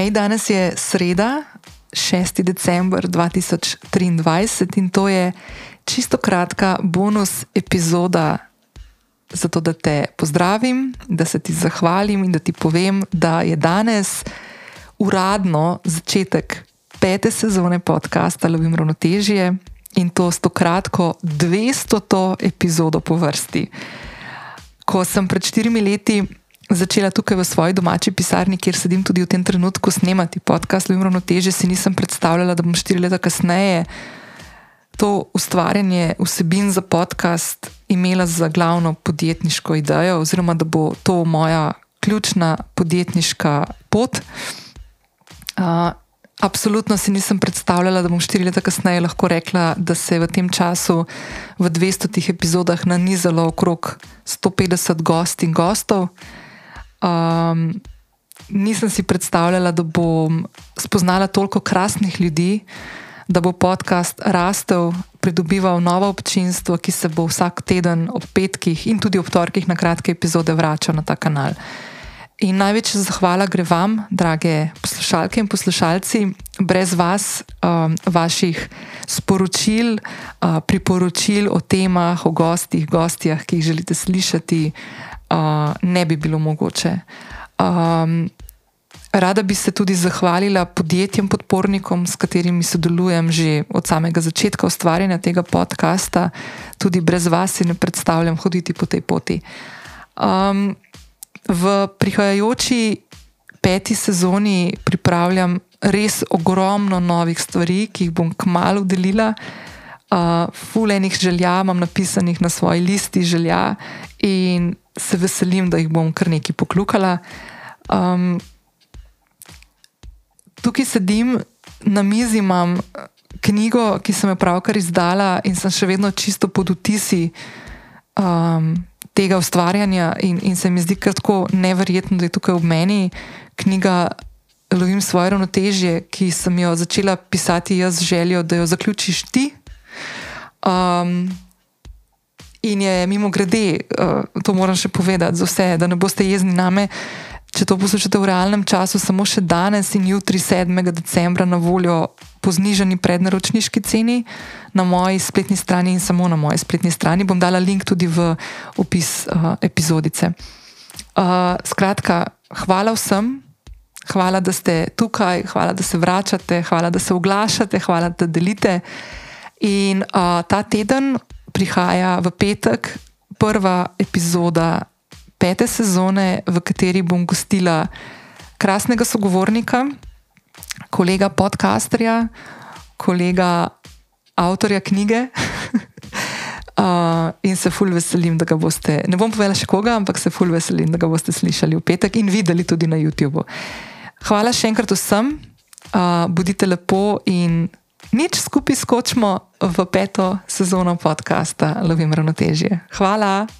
Hej, danes je sreda, 6. december 2023 in to je čisto kratka bonus epizoda, zato da te pozdravim, da se ti zahvalim in da ti povem, da je danes uradno začetek pete sezone podcasta Lovim ravnotežje in to s to kratko 200. epizodo po vrsti. Ko sem pred štirimi leti začela tukaj v svoji domači pisarni, kjer sedim tudi v tem trenutku snemati podcast, Ljubim ravnoteže, si nisem predstavljala, da bom štiri leta kasneje to ustvarjanje vsebin za podcast imela za glavno podjetniško idejo, oziroma da bo to moja ključna podjetniška pot. Uh, Absolutno si nisem predstavljala, da bom štiri leta kasneje lahko rekla, da se je v tem času v 200 epizodah nanizalo okrog 150 gosti in gostov. Um, nisem si predstavljala, da bom spoznala toliko krasnih ljudi, da bo podcast rastel, pridobival novo občinstvo, ki se bo vsak teden ob petkih in tudi ob torkih na kratke epizode vračal na ta kanal. In največja zahvala gre vam, drage poslušalke in poslušalci. Brez vas, um, vaših sporočil, uh, priporočil o temah, o gostih, gostjah, ki jih želite slišati, uh, ne bi bilo mogoče. Um, rada bi se tudi zahvalila podjetjem, podpornikom, s katerimi sodelujem že od samega začetka ustvarjanja tega podcasta, tudi brez vas si ne predstavljam hoditi po tej poti. Um, v prihajajoči peti sezoni pripravljam res ogromno novih stvari, ki jih bom kmalo delila. Uh, Fulejnih želja imam napisanih na svoji listi želja, in se veselim, da jih bom kar nekaj poklukala. Um, tukaj sedim, na mizi imam knjigo, ki sem jo pravkar izdala in sem še vedno čisto pod vtisi um, tega ustvarjanja, in, in se mi zdi kar tako neverjetno, da je tukaj v meni knjiga. Lovim svoje ravnotežje, ki sem jo začela pisati jaz z željo, da jo zaključiš ti. Um, In je mimo grede, uh, to moram še povedati za vse, da ne boste jezni name. Če to poslušate v realnem času, samo še danes in jutri, 7. decembra, na voljo po znižani prednaročniški ceni na moji spletni strani in samo na moji spletni strani. Bom dala link tudi v opis uh, epizodice. Uh, skratka, hvala vsem, hvala, da ste tukaj, hvala, da se vračate, hvala, da se oglašate, hvala, da delite. In uh, ta teden prihaja v petek prva epizoda pete sezone, v kateri bom gostila krasnega sogovornika, kolega podcasterja, kolega avtorja knjige. Uh, in se ful veselim, da ga boste, ne bom povedala še koga, ampak se ful veselim, da ga boste slišali v petek in videli tudi na YouTubu. Hvala še enkrat vsem, uh, bodite lepo in nič skupaj skočimo v peto sezono podcasta Lovim ravnotežje. Hvala.